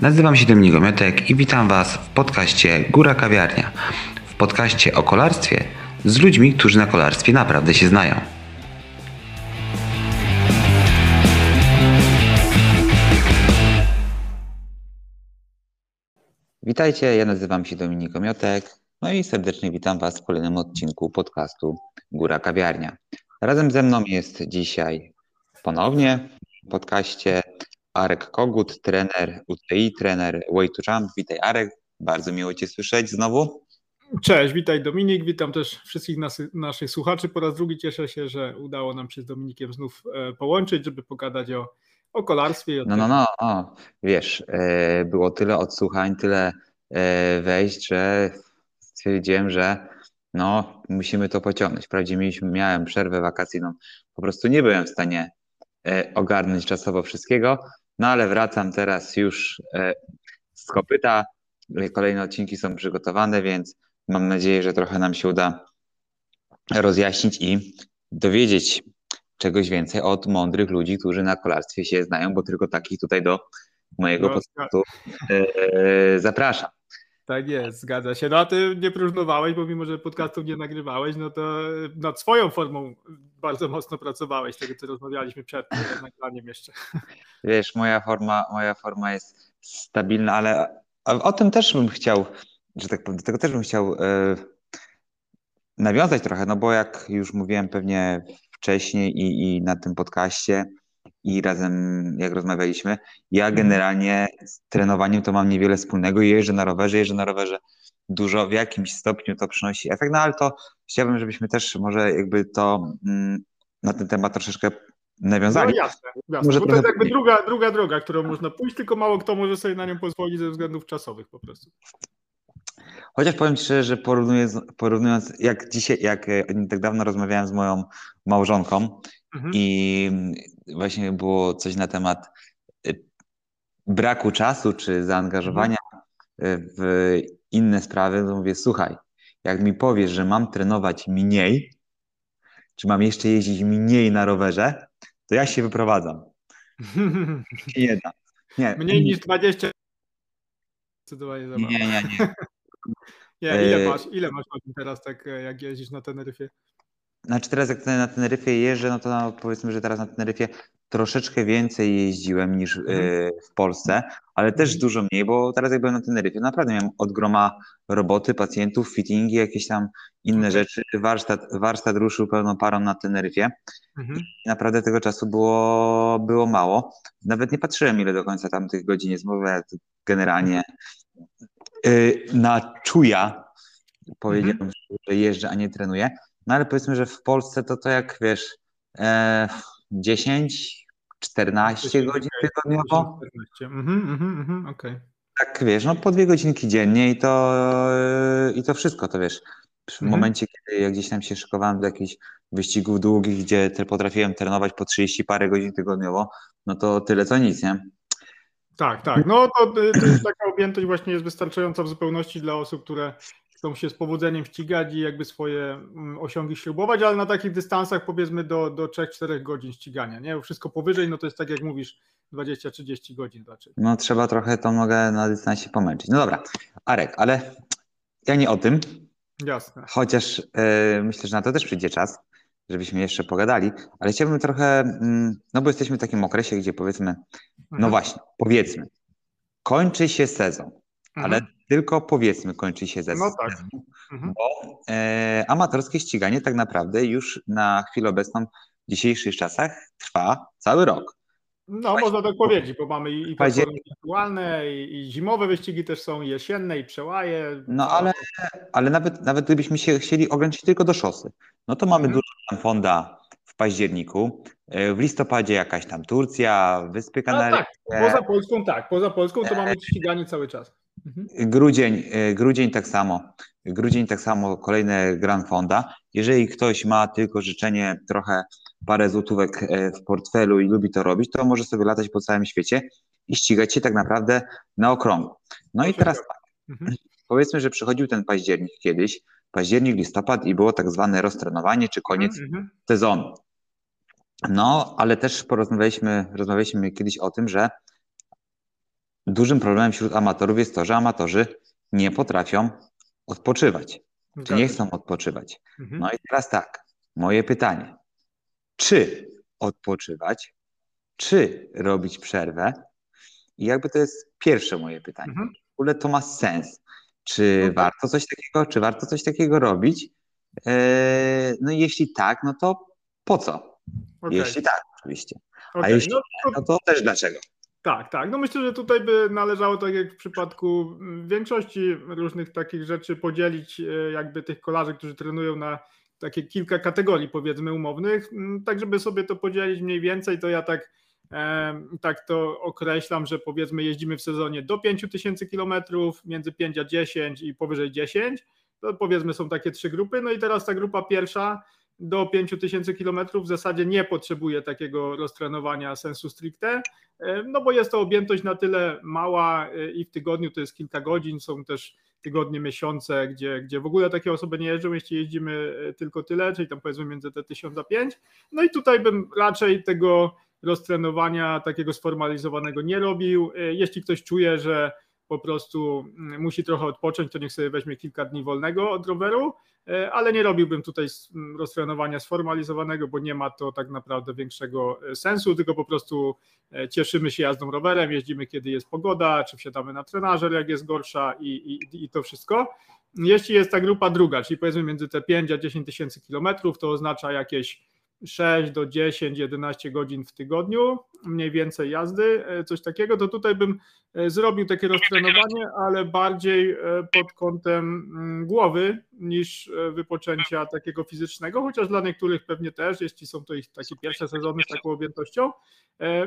Nazywam się Dominik Gomiotek i witam Was w podcaście Góra Kawiarnia. W podcaście o kolarstwie z ludźmi, którzy na kolarstwie naprawdę się znają. Witajcie, ja nazywam się Dominik Gomiotek, no i serdecznie witam Was w kolejnym odcinku podcastu Góra Kawiarnia. Razem ze mną jest dzisiaj ponownie w podcaście Arek Kogut, trener UTI, trener Way to Jump. Witaj Arek, bardzo miło Cię słyszeć znowu. Cześć, witaj Dominik, witam też wszystkich nas, naszych słuchaczy. Po raz drugi cieszę się, że udało nam się z Dominikiem znów e, połączyć, żeby pogadać o, o kolarstwie. O no, no, no, wiesz, e, było tyle odsłuchań, tyle e, wejść, że stwierdziłem, że no, musimy to pociągnąć. Wprawdzie mieliśmy, miałem przerwę wakacyjną, po prostu nie byłem w stanie ogarnąć czasowo wszystkiego, no ale wracam teraz już z kopyta. Kolejne odcinki są przygotowane, więc mam nadzieję, że trochę nam się uda rozjaśnić i dowiedzieć czegoś więcej od mądrych ludzi, którzy na kolarstwie się znają, bo tylko takich tutaj do mojego no, podcastu e, zapraszam. Tak jest, zgadza się. No a ty nie próżnowałeś, bo mimo, że podcastów nie nagrywałeś, no to nad swoją formą bardzo mocno pracowałeś, tego co rozmawialiśmy przed nagraniem jeszcze. Wiesz, moja forma, moja forma jest stabilna, ale o tym też bym chciał, że tak powiem, do tego też bym chciał e, nawiązać trochę, no bo jak już mówiłem pewnie wcześniej i, i na tym podcaście i razem jak rozmawialiśmy, ja mhm. generalnie z trenowaniem to mam niewiele wspólnego. Jeżdżę na rowerze, jeżdżę na rowerze dużo, w jakimś stopniu to przynosi efekt, no ale to chciałbym, żebyśmy też może jakby to mm, na ten temat troszeczkę nawiązali. No jasne, jasne. Może bo to jest jakby druga, druga droga, którą można pójść, tylko mało kto może sobie na nią pozwolić ze względów czasowych po prostu. Chociaż powiem Ci szczerze, że porównując, porównując jak dzisiaj, jak e, tak dawno rozmawiałem z moją małżonką mhm. i właśnie było coś na temat e, braku czasu czy zaangażowania mhm. w inne sprawy, to mówię, słuchaj, jak mi powiesz, że mam trenować mniej, czy mam jeszcze jeździć mniej na rowerze, to ja się wyprowadzam. nie da. Nie. Mniej niż 20. Zdecydowanie za Nie, nie, nie. nie ile, masz, ile masz teraz, tak jak jeździsz na Teneryfie? Znaczy teraz jak na Teneryfie jeżdżę, no to no, powiedzmy, że teraz na Teneryfie troszeczkę więcej jeździłem niż mm. w Polsce, ale też mm. dużo mniej, bo teraz jak byłem na Teneryfie, naprawdę miałem od groma roboty, pacjentów, fittingi, jakieś tam inne rzeczy. Warsztat, warsztat ruszył pełną parą na Teneryfie. Mm. Naprawdę tego czasu było, było mało. Nawet nie patrzyłem, ile do końca tam tych godzin jest, bo ja generalnie yy, na czuja powiedziałem, mm. że jeżdżę, a nie trenuję. No ale powiedzmy, że w Polsce to to jak wiesz, e, 10, 14 godzin tygodniowo. Mhm, mhm, mhm, okay. Tak wiesz, no po dwie godzinki dziennie i to, i to wszystko, to wiesz. W mhm. momencie, kiedy ja gdzieś tam się szykowałem do jakichś wyścigów długich, gdzie potrafiłem trenować po 30 parę godzin tygodniowo, no to tyle co nic, nie? Tak, tak. No to, to taka objętość właśnie jest wystarczająca w zupełności dla osób, które chcą się z powodzeniem ścigać i jakby swoje mm, osiągi śrubować, ale na takich dystansach powiedzmy do, do 3-4 godzin ścigania, nie? Wszystko powyżej, no to jest tak jak mówisz, 20-30 godzin raczej. No trzeba trochę to mogę na dystansie pomęczyć. No dobra, Arek, ale ja nie o tym. Jasne. Chociaż yy, myślę, że na to też przyjdzie czas, żebyśmy jeszcze pogadali, ale chciałbym trochę, yy, no bo jesteśmy w takim okresie, gdzie powiedzmy, no mhm. właśnie, powiedzmy, kończy się sezon, mhm. ale tylko powiedzmy kończy się ze No tak. Mhm. Bo e, amatorskie ściganie tak naprawdę już na chwilę obecną w dzisiejszych czasach trwa cały rok. No, Właśnie, można tak powiedzieć, bo mamy i, aktualne, i, i, zimowe wyścigi też są, i jesienne, i przełaje. No ale, ale nawet, nawet gdybyśmy się chcieli ograniczyć tylko do szosy, no to mamy mhm. dużo tam fonda w październiku, e, w listopadzie jakaś tam Turcja, Wyspy Kanaryjskie. No tak, poza Polską tak, poza Polską to mamy ściganie cały czas. Mhm. Grudzień, e, grudzień tak samo. Grudzień tak samo, kolejne Grand Fonda. Jeżeli ktoś ma tylko życzenie trochę parę złotówek e, w portfelu i lubi to robić, to może sobie latać po całym świecie i ścigać się tak naprawdę na okrągło. No i teraz tak, mhm. powiedzmy, że przychodził ten październik kiedyś, październik, listopad i było tak zwane roztrenowanie czy koniec mhm. mhm. sezonu. No, ale też porozmawialiśmy rozmawialiśmy kiedyś o tym, że dużym problemem wśród amatorów jest to, że amatorzy nie potrafią odpoczywać, czy nie chcą odpoczywać. Mhm. No i teraz tak, moje pytanie. Czy odpoczywać, czy robić przerwę? I jakby to jest pierwsze moje pytanie. Mhm. W ogóle to ma sens. Czy no warto coś takiego, czy warto coś takiego robić? Eee, no i jeśli tak, no to po co? Okay. Jeśli tak, oczywiście. Okay. A jeśli no to... nie, no to też dlaczego? Tak, tak. No myślę, że tutaj by należało, tak jak w przypadku większości różnych takich rzeczy, podzielić e, jakby tych kolarzy, którzy trenują na takie kilka kategorii powiedzmy umownych, tak żeby sobie to podzielić mniej więcej, to ja tak, tak to określam, że powiedzmy jeździmy w sezonie do 5000 km, między 5 a 10 i powyżej 10, to powiedzmy są takie trzy grupy, no i teraz ta grupa pierwsza do 5000 km w zasadzie nie potrzebuje takiego roztrenowania sensu stricte, e, no bo jest to objętość na tyle mała e, i w tygodniu to jest kilka godzin, są też tygodnie, miesiące, gdzie, gdzie w ogóle takie osoby nie jeżdżą, jeśli jeździmy e, tylko tyle, czyli tam powiedzmy między te 1000 a 5. No i tutaj bym raczej tego roztrenowania takiego sformalizowanego nie robił. Jeśli ktoś czuje, że po prostu mm, musi trochę odpocząć, to niech sobie weźmie kilka dni wolnego od roweru, e, ale nie robiłbym tutaj mm, roztrenowania sformalizowanego, bo nie ma to tak naprawdę większego e, sensu, tylko po prostu e, cieszymy się jazdą rowerem, jeździmy kiedy jest pogoda, czy wsiadamy na trenażer jak jest gorsza i, i, i to wszystko. Jeśli jest ta grupa druga, czyli powiedzmy między te 5 a 10 tysięcy kilometrów, to oznacza jakieś 6 do 10, 11 godzin w tygodniu, mniej więcej jazdy, e, coś takiego, to tutaj bym e, zrobił takie roztrenowanie, ale bardziej e, pod kątem mm, głowy niż wypoczęcia takiego fizycznego, chociaż dla niektórych pewnie też, jeśli są to ich takie pierwsze sezony z taką objętością.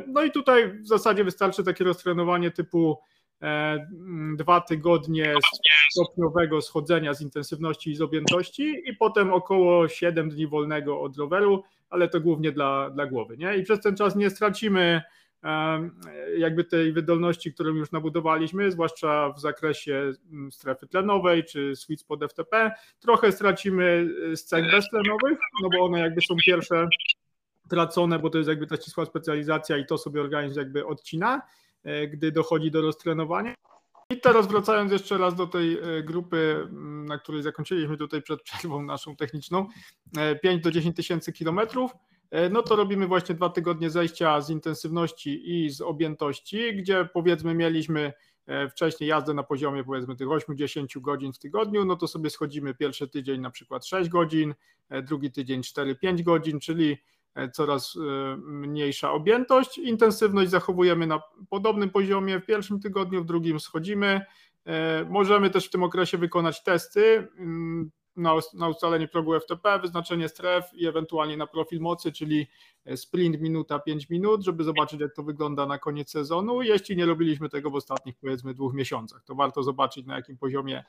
No i tutaj w zasadzie wystarczy takie roztrenowanie typu mm, dwa tygodnie stopniowego schodzenia z intensywności i z objętości i potem około 7 dni wolnego od roweru ale to głównie dla, dla głowy. Nie? I przez ten czas nie stracimy jakby tej wydolności, którą już nabudowaliśmy, zwłaszcza w zakresie mm, strefy tlenowej czy sweet spot FTP. Trochę stracimy z cech beztlenowych, no bo one jakby są pierwsze tracone, bo to jest jakby ta ścisła specjalizacja i to sobie organizm jakby odcina, e, gdy dochodzi do roztrenowania. I teraz wracając jeszcze raz do tej e, grupy, na której zakończyliśmy tutaj przed przerwą naszą techniczną, 5 e, do 10 tysięcy kilometrów, e, no to robimy właśnie dwa tygodnie zejścia z intensywności i z objętości, gdzie powiedzmy mieliśmy wcześniej jazdę na poziomie powiedzmy tych 8-10 godzin w tygodniu, no to sobie schodzimy pierwszy tydzień na przykład 6 godzin, drugi tydzień 4-5 godzin, czyli coraz e, mniejsza objętość. Intensywność zachowujemy na podobnym poziomie w pierwszym tygodniu, w drugim schodzimy. E, możemy też w tym okresie wykonać testy mm, na ustalenie progu FTP, wyznaczenie stref i ewentualnie na profil mocy, czyli sprint minuta 5 minut, żeby zobaczyć jak to wygląda na koniec sezonu. Jeśli nie robiliśmy tego w ostatnich powiedzmy dwóch miesiącach, to warto zobaczyć na jakim poziomie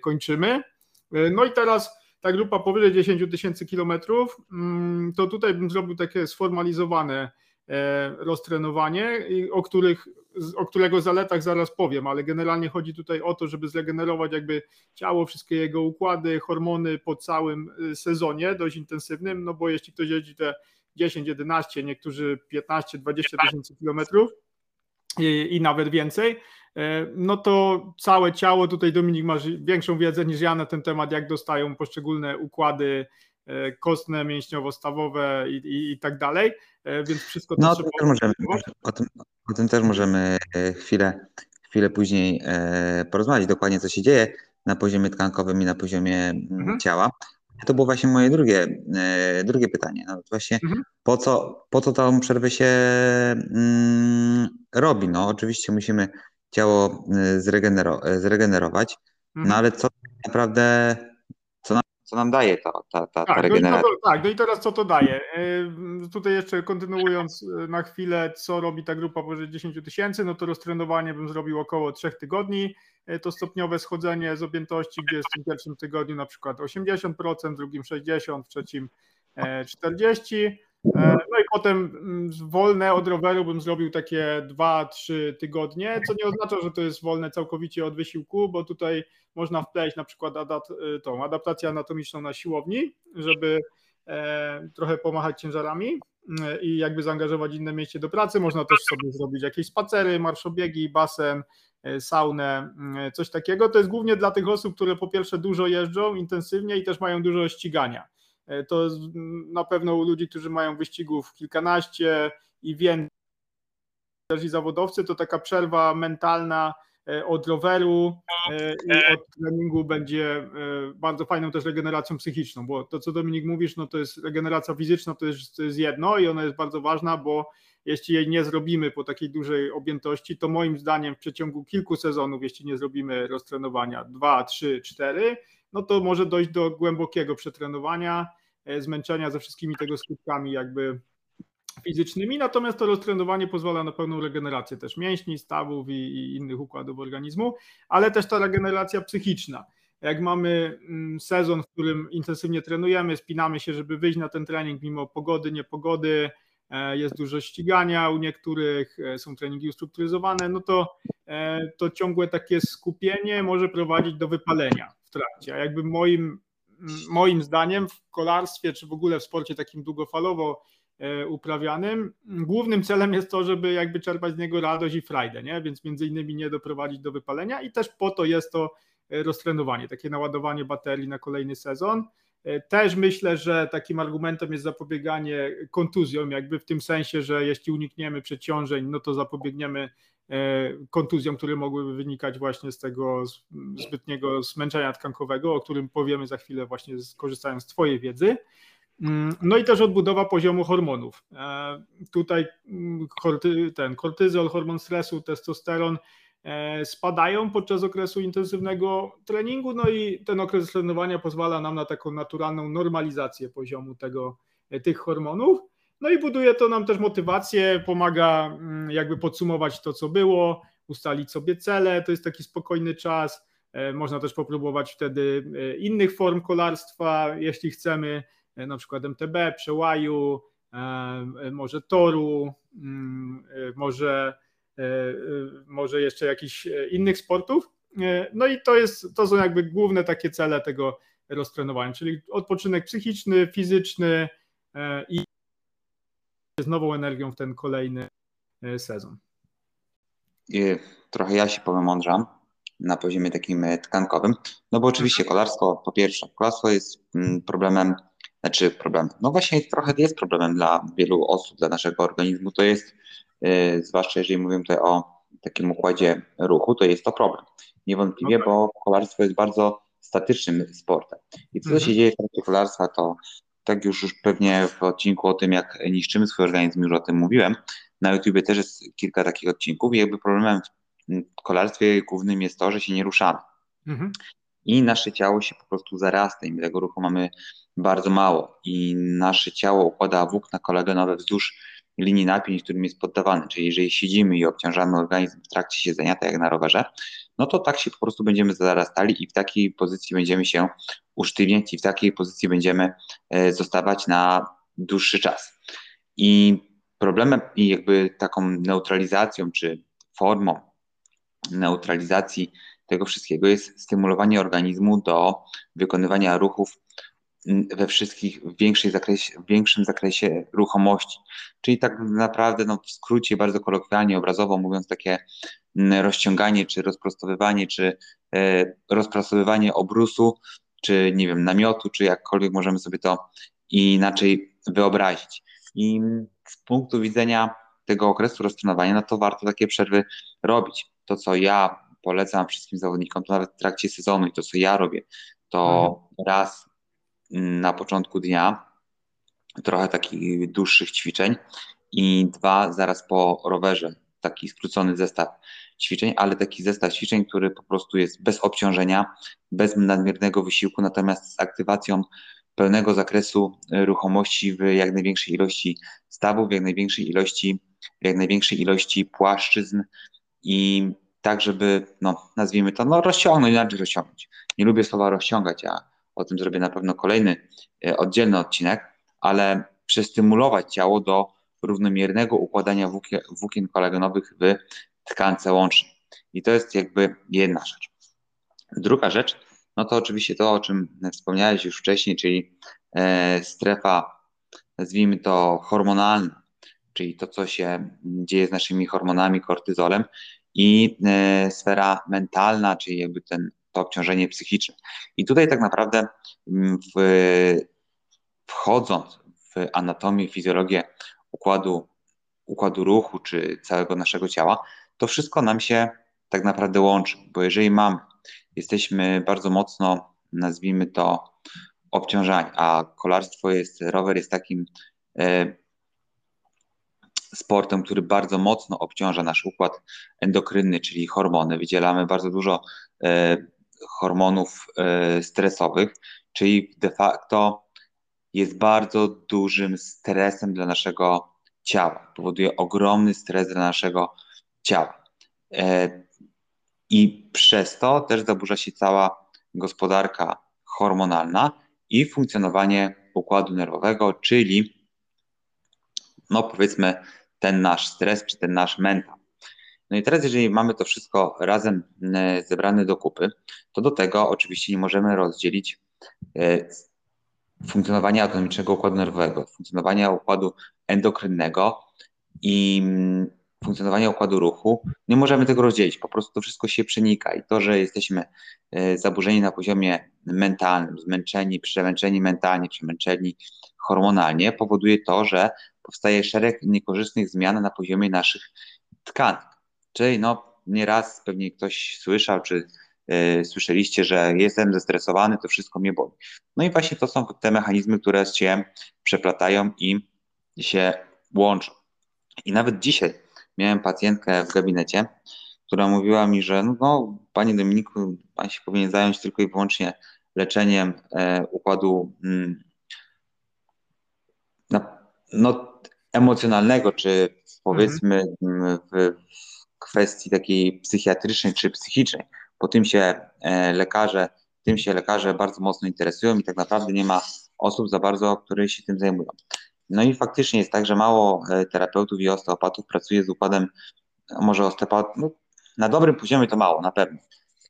kończymy. No i teraz ta grupa powyżej 10 tysięcy kilometrów, mm, to tutaj bym zrobił takie sformalizowane e, roztrenowanie, o, których, o którego zaletach zaraz powiem, ale generalnie chodzi tutaj o to, żeby zregenerować jakby ciało, wszystkie jego układy, hormony po całym y, sezonie dość intensywnym, no bo jeśli ktoś jeździ te 10, 11, niektórzy 15, 20 tysięcy kilometrów i, i nawet więcej, no to całe ciało, tutaj Dominik masz większą wiedzę niż ja na ten temat, jak dostają poszczególne układy e, kostne, mięśniowo-stawowe i, i, i tak dalej, e, więc wszystko to no, trzeba... To możemy, o, tym, o tym też możemy chwilę, chwilę później porozmawiać dokładnie, co się dzieje na poziomie tkankowym i na poziomie mm, mhm. ciała. To było właśnie moje drugie, drugie pytanie. No właśnie, mhm. po, co, po co tą przerwę się mm, robi? No oczywiście musimy ciało y, zregenero, y, zregenerować. No mhm. ale co naprawdę, co nam, co nam daje to, ta, ta, tak, ta regeneracja? No to, tak, no i teraz co to daje? Y, tutaj jeszcze kontynuując na chwilę, co robi ta grupa powyżej 10 tysięcy, no to roztrenowanie bym zrobił około 3 tygodni. To stopniowe schodzenie z objętości, gdzie jest w tym pierwszym tygodniu na przykład 80%, w drugim 60%, w trzecim 40%. Potem mm, wolne od roweru bym zrobił takie 2-3 tygodnie, co nie oznacza, że to jest wolne całkowicie od wysiłku, bo tutaj można wpleść na przykład adapt, tą adaptację anatomiczną na siłowni, żeby e, trochę pomachać ciężarami. i jakby zaangażować inne miejsce do pracy. Można też sobie zrobić jakieś spacery, marszobiegi, basen, saunę, coś takiego. To jest głównie dla tych osób, które po pierwsze dużo jeżdżą intensywnie i też mają dużo ścigania. To na pewno u ludzi, którzy mają wyścigów kilkanaście i więcej, zawodowcy, to taka przerwa mentalna E, od roweru e, i od treningu będzie e, bardzo fajną też regeneracją psychiczną, bo to, co Dominik mówisz, no to jest regeneracja fizyczna, to jest, to jest jedno i ona jest bardzo ważna, bo jeśli jej nie zrobimy po takiej dużej objętości, to moim zdaniem w przeciągu kilku sezonów, jeśli nie zrobimy roztrenowania, dwa, trzy, cztery, no to może dojść do głębokiego przetrenowania, zmęczenia ze wszystkimi tego skutkami jakby fizycznymi, natomiast to roztrenowanie pozwala na pełną regenerację też mięśni, stawów i, i, innych układów organizmu, ale też ta regeneracja psychiczna. Jak mamy mm, sezon, w którym intensywnie trenujemy, spinamy się, żeby wyjść na ten trening mimo pogody, niepogody, e, jest dużo ścigania u niektórych, e, są treningi ustrukturyzowane, no to, e, to ciągłe takie skupienie może prowadzić do wypalenia w trakcie. A jakby moim, moim zdaniem w kolarstwie, czy w ogóle w sporcie takim długofalowo E, uprawianym. Głównym celem jest to, żeby jakby czerpać z niego radość i frajdę, nie? więc między innymi nie doprowadzić do wypalenia i też po to jest to e, roztrenowanie, takie naładowanie baterii na kolejny sezon. E, też myślę, że takim argumentem jest zapobieganie kontuzjom, jakby w tym sensie, że jeśli unikniemy przeciążeń, no to zapobiegniemy kontuzjom, które mogłyby wynikać właśnie z tego zbytniego zmęczenia tkankowego, o którym powiemy za chwilę właśnie korzystając z Twojej wiedzy. Mm, no i też odbudowa poziomu hormonów. E, tutaj mm, ten kortyzol, hormon stresu, testosteron e, spadają podczas okresu intensywnego treningu, no i ten okres trenowania pozwala nam na taką naturalną normalizację poziomu tego, e, tych hormonów. No i buduje to nam też motywację, pomaga mm, jakby podsumować to, co było, ustalić sobie cele, to jest taki spokojny czas. Można też popróbować wtedy innych form kolarstwa, jeśli chcemy E, na przykład MTB, przełaju, e, e, może toru, mm, może, może jeszcze jakichś innych sportów. No i to, jest, to są jakby główne takie cele tego roztrenowania, czyli odpoczynek psychiczny, fizyczny i z nową energią w ten kolejny sezon. I trochę ja się pomądrzam na poziomie takim tkankowym, no bo oczywiście kolarstwo, po pierwsze, kolarstwo jest mm, problemem znaczy problem, no właśnie trochę jest problemem dla wielu osób, dla naszego organizmu, to jest, yy, zwłaszcza jeżeli mówimy tutaj o takim układzie ruchu, to jest to problem. Niewątpliwie, okay. bo kolarstwo jest bardzo statycznym sportem. I co mm -hmm. się dzieje w trakcie kolarstwa, to tak już, już pewnie w odcinku o tym, jak niszczymy swój organizm, już o tym mówiłem. Na YouTubie też jest kilka takich odcinków i jakby problemem w kolarstwie głównym jest to, że się nie ruszamy. -hmm. I nasze ciało się po prostu zarasta i my tego ruchu mamy bardzo mało i nasze ciało układa włókna kolagenowe wzdłuż linii napięć, którym jest poddawany. Czyli jeżeli siedzimy i obciążamy organizm w trakcie siedzenia, tak jak na rowerze, no to tak się po prostu będziemy zarastali i w takiej pozycji będziemy się usztywniać i w takiej pozycji będziemy e, zostawać na dłuższy czas. I problemem i jakby taką neutralizacją czy formą neutralizacji tego wszystkiego jest stymulowanie organizmu do wykonywania ruchów we wszystkich, w, większej zakresie, w większym zakresie ruchomości. Czyli tak naprawdę, no w skrócie, bardzo kolokwialnie, obrazowo mówiąc, takie rozciąganie, czy rozprostowywanie, czy e, rozprasowywanie obrusu, czy nie wiem, namiotu, czy jakkolwiek możemy sobie to inaczej wyobrazić. I z punktu widzenia tego okresu roztrenowania, no to warto takie przerwy robić. To, co ja polecam wszystkim zawodnikom, to nawet w trakcie sezonu i to, co ja robię, to mhm. raz na początku dnia trochę takich dłuższych ćwiczeń i dwa zaraz po rowerze, taki skrócony zestaw ćwiczeń, ale taki zestaw ćwiczeń, który po prostu jest bez obciążenia, bez nadmiernego wysiłku, natomiast z aktywacją pełnego zakresu ruchomości w jak największej ilości stawów, w jak największej ilości, jak największej ilości płaszczyzn i tak, żeby, no, nazwijmy to, no, rozciągnąć, inaczej rozciągnąć. Nie lubię słowa rozciągać, a o tym zrobię na pewno kolejny e, oddzielny odcinek, ale przestymulować ciało do równomiernego układania włókien, włókien kolagenowych w tkance łącznej. I to jest jakby jedna rzecz. Druga rzecz, no to oczywiście to, o czym wspomniałeś już wcześniej, czyli e, strefa nazwijmy to hormonalna, czyli to, co się dzieje z naszymi hormonami, kortyzolem i e, sfera mentalna, czyli jakby ten, to obciążenie psychiczne. I tutaj tak naprawdę mm, w, wchodząc w anatomię, fizjologię układu, układu ruchu czy całego naszego ciała, to wszystko nam się tak naprawdę łączy, bo jeżeli mamy, jesteśmy bardzo mocno, nazwijmy to, obciążani, a kolarstwo jest, rower jest takim e, sportem, który bardzo mocno obciąża nasz układ endokrynny, czyli hormony. Wydzielamy bardzo dużo e, hormonów e, stresowych, czyli de facto jest bardzo dużym stresem dla naszego ciała. Powoduje ogromny stres dla naszego ciała. E, I przez to też zaburza się cała gospodarka hormonalna i funkcjonowanie układu nerwowego, czyli no powiedzmy ten nasz stres czy ten nasz mental. No i teraz, jeżeli mamy to wszystko razem e, zebrane do kupy, to do tego oczywiście nie możemy rozdzielić e, funkcjonowania autonomicznego układu nerwowego, funkcjonowania układu endokrynnego i mm, funkcjonowania układu ruchu. Nie możemy tego rozdzielić, po prostu to wszystko się przenika i to, że jesteśmy e, zaburzeni na poziomie mentalnym, zmęczeni, przemęczeni mentalnie, przemęczeni hormonalnie, powoduje to, że powstaje szereg niekorzystnych zmian na poziomie naszych tkanek. Czyli no, nieraz pewnie ktoś słyszał, czy y, słyszeliście, że jestem zestresowany, to wszystko mnie boli. No i właśnie to są te mechanizmy, które się przeplatają i się łączą. I nawet dzisiaj miałem pacjentkę w gabinecie, która mówiła mi, że no, panie Dominiku, pan się powinien zająć tylko i wyłącznie leczeniem e, układu mm, na, no, emocjonalnego, czy powiedzmy mhm. w kwestii takiej psychiatrycznej czy psychicznej, bo tym się e, lekarze, tym się lekarze bardzo mocno interesują i tak naprawdę nie ma osób za bardzo, które się tym zajmują. No i faktycznie jest tak, że mało e, terapeutów i osteopatów pracuje z układem, może osteopat, no, na dobrym poziomie to mało, na pewno.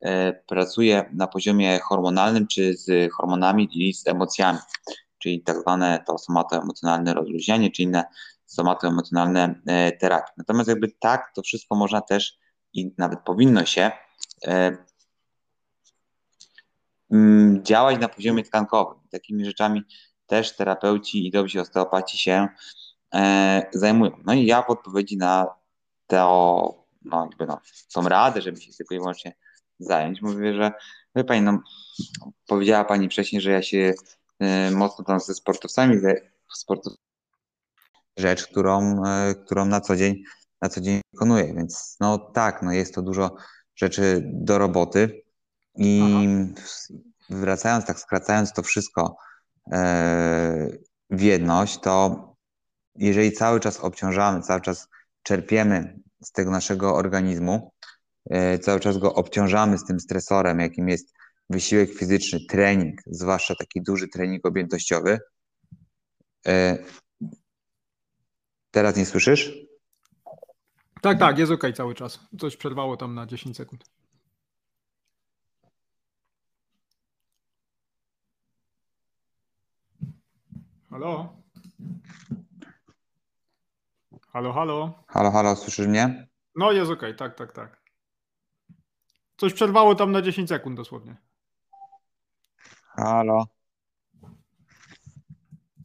E, pracuje na poziomie hormonalnym, czy z hormonami i z emocjami, czyli tak zwane to somatoemocjonalne rozluźnianie, czy inne somatoemocjonalne e, terapie. Natomiast jakby tak, to wszystko można też i nawet powinno się e, mm, działać na poziomie tkankowym. Takimi rzeczami też terapeuci i dobrzy osteopaci się e, zajmują. No i ja w odpowiedzi na to, no jakby no, tą radę, żeby się tylko i wyłącznie zająć, mówię, że wie Pani, no, powiedziała Pani wcześniej, że ja się mocno tam ze sportowcami, sportowcami rzecz, którą, e, którą na co dzień na co dzień wykonuję. Więc no tak, no jest to dużo rzeczy do roboty i Aha. wracając, tak skracając to wszystko e, w jedność, to jeżeli cały czas obciążamy, cały czas czerpiemy z tego naszego organizmu, e, cały czas go obciążamy z tym stresorem, jakim jest wysiłek fizyczny, trening, zwłaszcza taki duży trening objętościowy, Teraz nie słyszysz? Tak, tak, jest ok cały czas. Coś przerwało tam na 10 sekund. Halo? Halo, halo? Halo, halo, słyszysz mnie? No jest ok, tak, tak, tak. Coś przerwało tam na 10 sekund dosłownie. Halo.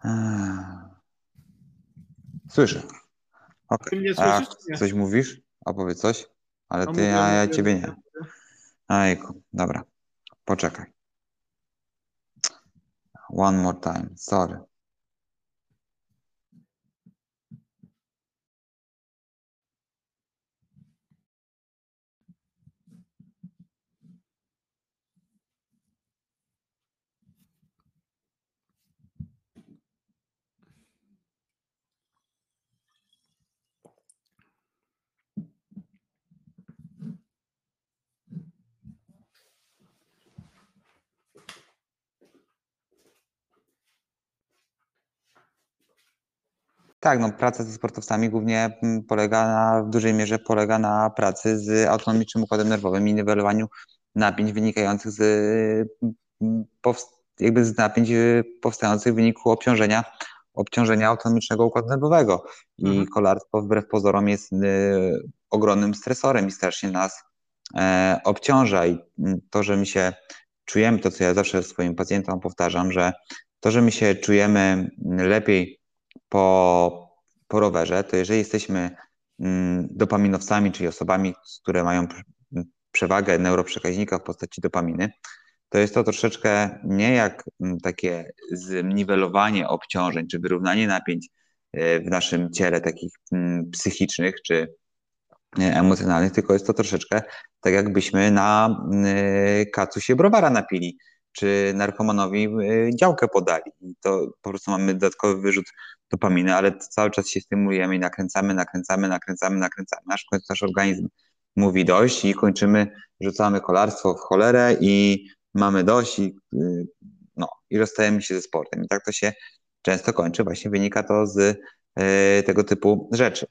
Hmm. Słyszę. Okay. Ty słyszysz, A, coś mówisz? Opowiedz coś, ale no ty, ja, ja ciebie nie. Ajku, dobra. Poczekaj. One more time, sorry. Tak, no praca ze sportowcami głównie mm, polega na, w dużej mierze polega na pracy z autonomicznym układem nerwowym i niwelowaniu napięć wynikających z, mm, jakby z napięć y, powstających w wyniku obciążenia obciążenia autonomicznego układu nerwowego. I mhm. kolarstwo wbrew pozorom jest y, ogromnym stresorem i strasznie nas e, obciąża. I to, że my się czujemy, to co ja zawsze swoim pacjentom powtarzam, że to, że my się czujemy lepiej po, po rowerze, to jeżeli jesteśmy mm, dopaminowcami, czyli osobami, które mają przewagę neuroprzekaźnika w postaci dopaminy, to jest to troszeczkę nie jak mm, takie zniwelowanie obciążeń, czy wyrównanie napięć e, w naszym ciele takich mm, psychicznych, czy e, emocjonalnych, tylko jest to troszeczkę tak jakbyśmy na e, kacu się browara napili, czy narkomanowi działkę podali. To po prostu mamy dodatkowy wyrzut dopaminy, ale cały czas się stymulujemy i nakręcamy, nakręcamy, nakręcamy, nakręcamy. Nasz, organizm mówi dość i kończymy, rzucamy kolarstwo w cholerę i mamy dość i, y, no, i rozstajemy się ze sportem. I tak to się często kończy. Właśnie wynika to z y, tego typu rzeczy.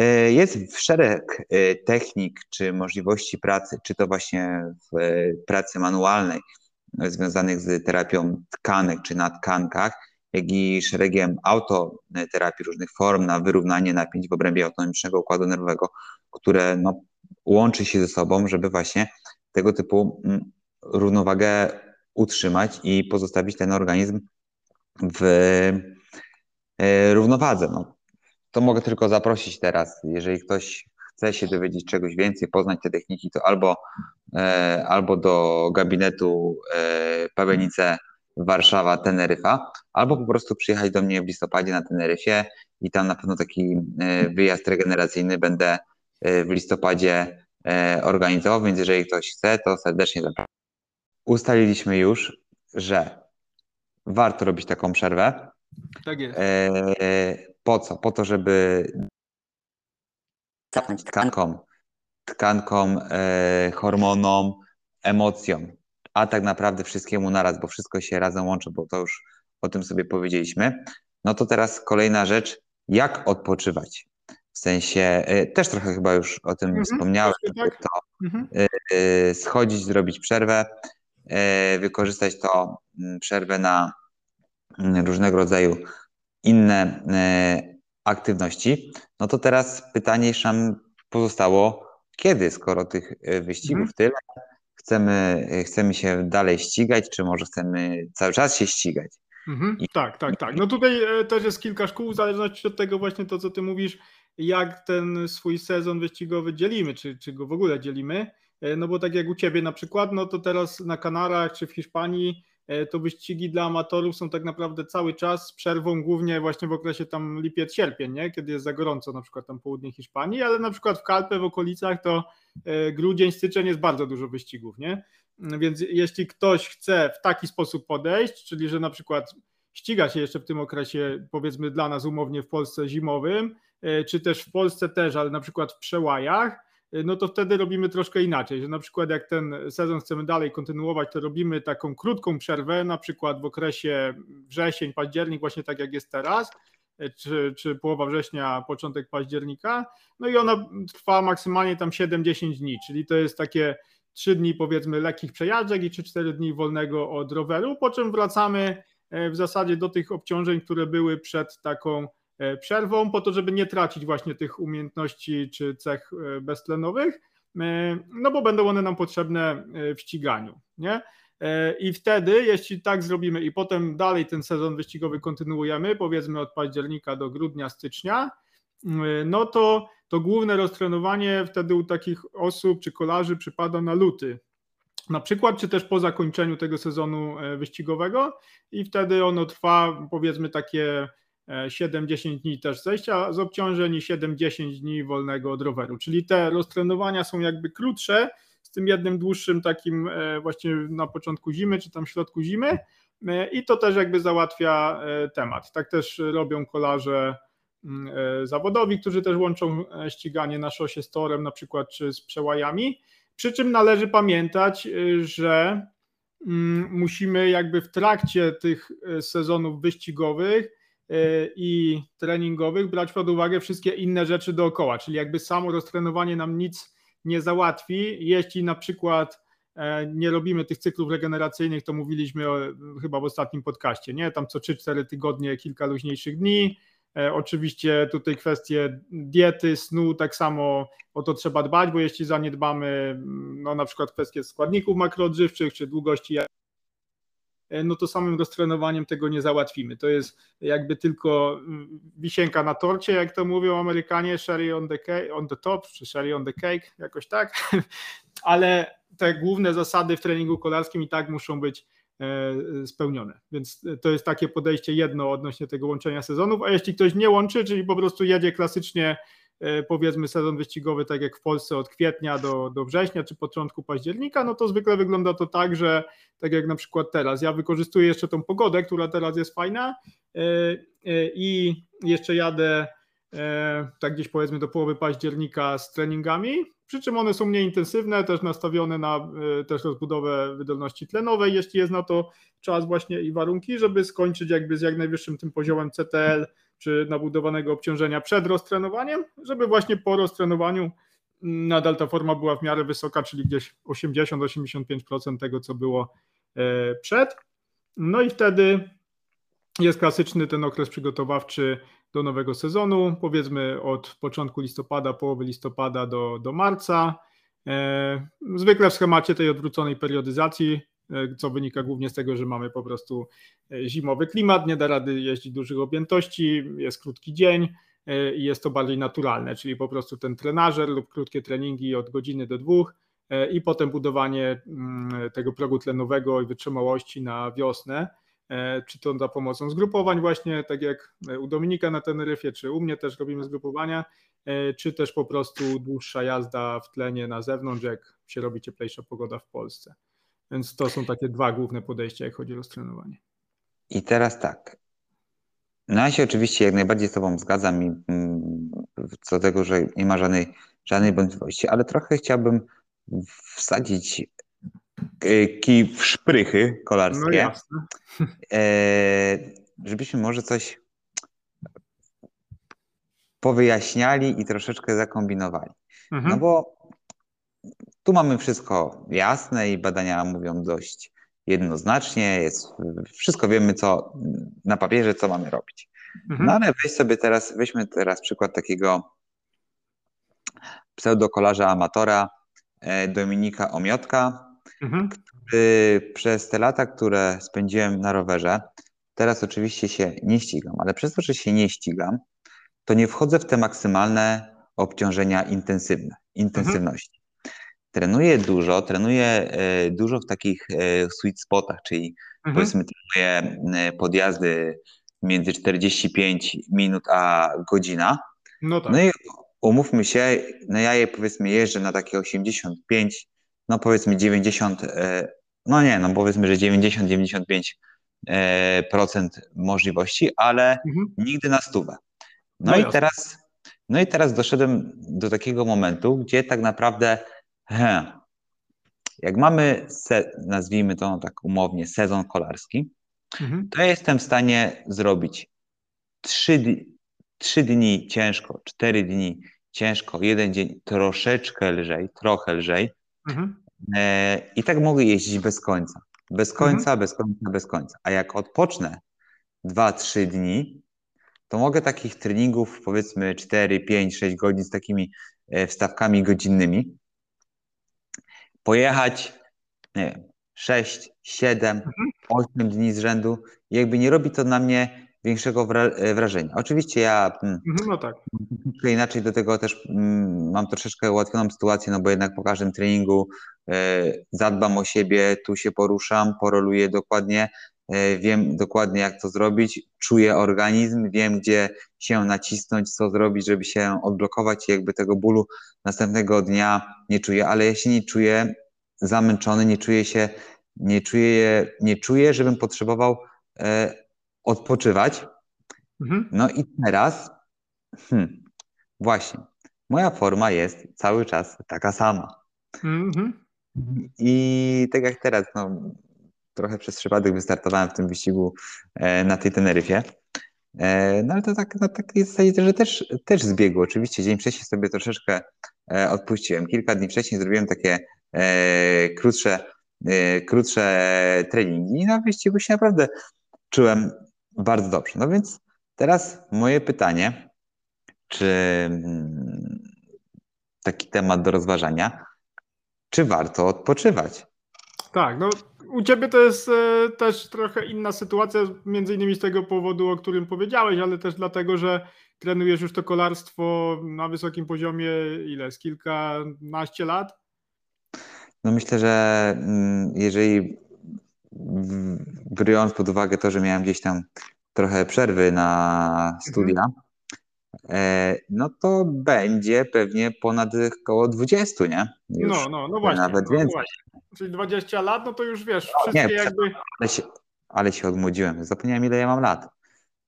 Y, jest szereg technik czy możliwości pracy, czy to właśnie w pracy manualnej, związanych z terapią tkanek czy na tkankach, jak i szeregiem autoterapii różnych form na wyrównanie napięć w obrębie autonomicznego układu nerwowego, które no, łączy się ze sobą, żeby właśnie tego typu mm, równowagę utrzymać i pozostawić ten organizm w e, równowadze. No, to mogę tylko zaprosić teraz, jeżeli ktoś chce się dowiedzieć czegoś więcej, poznać te techniki, to albo, e, albo do gabinetu e, Warszawa, Teneryfa, albo po prostu przyjechać do mnie w listopadzie na Teneryfie i tam na pewno taki wyjazd regeneracyjny będę w listopadzie organizował, więc jeżeli ktoś chce, to serdecznie zapraszam ustaliliśmy już, że warto robić taką przerwę. Tak jest. E, po co? Po to, żeby zapnąć tkankom, tkankom, e, hormonom, emocjom, a tak naprawdę wszystkiemu naraz, bo wszystko się razem łączy, bo to już o tym sobie powiedzieliśmy. No to teraz kolejna rzecz, jak odpoczywać. W sensie, e, też trochę chyba już o tym mhm, wspomniałem, tak. to mhm. E, schodzić, zrobić przerwę, wykorzystać to mm, przerwę na mm, różnego rodzaju inne aktywności. No to teraz pytanie jeszcze nam pozostało, kiedy, skoro tych wyścigów mhm. tyle, chcemy, chcemy się dalej ścigać, czy może chcemy cały czas się ścigać? Mhm. Tak, tak, tak. No tutaj też jest kilka szkół, w zależności od tego właśnie to, co ty mówisz, jak ten swój sezon wyścigowy dzielimy, czy, czy go w ogóle dzielimy. E, no bo tak jak u Ciebie na przykład, no to teraz na Kanarach czy w Hiszpanii e, to wyścigi dla amatorów są tak naprawdę cały czas z przerwą głównie właśnie w okresie tam lipiec-sierpień, nie? kiedy jest za gorąco na przykład tam południe Hiszpanii, ale na przykład w Kalpę w okolicach to e, grudzień, styczeń jest bardzo dużo wyścigów, nie? Więc jeśli ktoś chce w taki sposób podejść, czyli że na przykład ściga się jeszcze w tym okresie powiedzmy dla nas umownie w Polsce zimowym, czy też w Polsce też, ale na przykład w przełajach, no to wtedy robimy troszkę inaczej, że na przykład jak ten sezon chcemy dalej kontynuować, to robimy taką krótką przerwę, na przykład w okresie wrzesień, październik, właśnie tak jak jest teraz, y, czy, czy połowa września, początek października, no i ona trwa maksymalnie tam 7-10 dni, czyli to jest takie 3 dni powiedzmy lekkich przejażdżek i 3-4 dni wolnego od roweru, po czym wracamy y, w zasadzie do tych obciążeń, które były przed taką przerwą, po to, żeby nie tracić właśnie tych umiejętności czy cech e, beztlenowych, e, no bo będą one nam potrzebne w ściganiu. Nie? I wtedy, jeśli tak zrobimy i potem dalej ten sezon wyścigowy kontynuujemy, powiedzmy od października do grudnia, stycznia, no to to główne roztrenowanie wtedy u takich osób czy kolarzy przypada na luty. Na przykład, czy też po zakończeniu tego sezonu wyścigowego, i wtedy ono trwa powiedzmy takie 7-10 dni też zejścia z obciążeń i 7-10 dni wolnego od roweru. Czyli te roztrenowania są jakby krótsze, z tym jednym dłuższym takim e, właśnie na początku zimy, czy tam w środku zimy e, i to też jakby załatwia e, temat. Tak też robią kolarze mm, zawodowi, którzy też łączą ściganie na szosie z torem na przykład, czy z przełajami, przy czym należy pamiętać, że mm, musimy jakby w trakcie tych sezonów wyścigowych i treningowych brać pod uwagę wszystkie inne rzeczy dookoła, czyli jakby samo roztrenowanie nam nic nie załatwi, jeśli na przykład nie robimy tych cyklów regeneracyjnych, to mówiliśmy o, chyba w ostatnim podcaście, nie? Tam co 3-4 tygodnie kilka luźniejszych dni. Oczywiście tutaj kwestie diety, snu, tak samo o to trzeba dbać, bo jeśli zaniedbamy no, na przykład kwestie składników makroodżywczych czy długości E, no to samym roztrenowaniem tego nie załatwimy. To jest jakby tylko mm, wisienka na torcie, jak to mówią Amerykanie, sherry on the, cake, on the top, czy sherry on the cake, jakoś tak, ale te główne zasady w treningu kolarskim i tak muszą być e, spełnione. Więc to jest takie podejście jedno odnośnie tego łączenia sezonów, a jeśli ktoś nie łączy, czyli po prostu jedzie klasycznie E, powiedzmy sezon wyścigowy, tak jak w Polsce od kwietnia do, do września czy początku października, no to zwykle wygląda to tak, że tak jak na przykład teraz, ja wykorzystuję jeszcze tą pogodę, która teraz jest fajna e, e, i jeszcze jadę tak gdzieś powiedzmy do połowy października z treningami, przy czym one są mniej intensywne, też nastawione na też rozbudowę wydolności tlenowej, jeśli jest na to czas właśnie i warunki, żeby skończyć jakby z jak najwyższym tym poziomem CTL czy nabudowanego obciążenia przed roztrenowaniem, żeby właśnie po roztrenowaniu nadal ta forma była w miarę wysoka, czyli gdzieś 80-85% tego, co było e, przed. No i wtedy jest klasyczny ten okres przygotowawczy do nowego sezonu, powiedzmy od początku listopada, połowy listopada do, do marca. E, zwykle w schemacie tej odwróconej periodyzacji co wynika głównie z tego, że mamy po prostu e, zimowy klimat, nie da rady jeździć dużych objętości, jest krótki dzień e, i jest to bardziej naturalne, czyli po prostu ten trenażer lub krótkie treningi od godziny do dwóch i potem budowanie mm, tego progu tlenowego i wytrzymałości na wiosnę, czy to za pomocą zgrupowań właśnie, tak jak u Dominika na Teneryfie, czy u mnie też robimy zgrupowania, czy też po prostu dłuższa jazda w tlenie na zewnątrz, jak się robi cieplejsza pogoda w Polsce. Więc to są takie dwa główne podejścia, jak chodzi o roztrenowanie. I teraz tak. No ja się oczywiście jak najbardziej z Tobą zgadzam i mm, co do tego, że nie ma żadnej, żadnej wątpliwości, ale trochę chciałbym wsadzić e, kij w szprychy kolarskie, no jasne. E, żebyśmy może coś powyjaśniali i troszeczkę zakombinowali. Mhm. No bo tu mamy wszystko jasne i badania mówią dość jednoznacznie, jest, wszystko wiemy, co na papierze, co mamy robić. Mhm. No ale weź sobie teraz, weźmy teraz przykład takiego pseudokolarza amatora e, Dominika Omiotka, mhm. który przez te lata, które spędziłem na rowerze, teraz oczywiście się nie ścigam, ale przez to, że się nie ścigam, to nie wchodzę w te maksymalne obciążenia intensywne, intensywności trenuję dużo, trenuję e, dużo w takich e, sweet spotach, czyli mhm. powiedzmy trenuję e, podjazdy między 45 minut a godzina. No, tak. no i umówmy się, no ja je powiedzmy jeżdżę na takie 85, no powiedzmy 90, no nie, no powiedzmy, że 90-95 procent możliwości, ale mhm. nigdy na stówę. No, no i teraz, no i teraz doszedłem do takiego momentu, gdzie tak naprawdę He. Jak mamy, se, nazwijmy to tak umownie, sezon kolarski, mhm. to ja jestem w stanie zrobić trzy, trzy dni ciężko, cztery dni ciężko, jeden dzień troszeczkę lżej, trochę lżej. Mhm. E, I tak mogę jeździć bez końca. Bez końca, mhm. bez końca, bez końca. A jak odpocznę dwa, trzy dni, to mogę takich treningów powiedzmy 4, 5, 6 godzin z takimi e, wstawkami godzinnymi pojechać, nie wiem, 6, 7, mhm. 8 dni z rzędu, jakby nie robi to na mnie większego e, wrażenia. Oczywiście ja mm, mhm, no tak. inaczej do tego też mm, mam troszeczkę ułatwioną sytuację, no bo jednak po każdym treningu e, zadbam o siebie, tu się poruszam, poroluję dokładnie, wiem dokładnie jak to zrobić, czuję organizm, wiem gdzie się nacisnąć, co zrobić, żeby się odblokować i jakby tego bólu następnego dnia nie czuję, ale ja się nie czuję zamęczony, nie czuję się, nie czuję, nie czuję, żebym potrzebował e, odpoczywać. Mhm. No i teraz, hmm, właśnie, moja forma jest cały czas taka sama. Mhm. I tak jak teraz, no, trochę przez przypadek wystartowałem w tym wyścigu e, na tej Teneryfie. E, no ale to tak na takiej zasadzie, że też, też zbiegło. Oczywiście dzień wcześniej sobie troszeczkę e, odpuściłem. Kilka dni wcześniej zrobiłem takie krótsze, krótsze treningi i na wyścigu się naprawdę czułem bardzo dobrze. No więc teraz moje pytanie, czy mm, taki temat do rozważania, czy warto odpoczywać? Tak, no u ciebie to jest e, też trochę inna sytuacja, między innymi z tego powodu, o którym powiedziałeś, ale też dlatego, że trenujesz już to kolarstwo na wysokim poziomie, ile, z kilkanaście lat? No myślę, że mm, jeżeli biorąc pod uwagę to, że miałem gdzieś tam trochę przerwy na studia, e, no to będzie pewnie ponad około 20, nie? Już no, no, no właśnie. Nawet no, więcej. Właśnie. Czyli 20 lat, no to już wiesz, no, wszystkie nie, jakby... Ale się, ale się odmłodziłem. Zapomniałem, ile ja mam lat.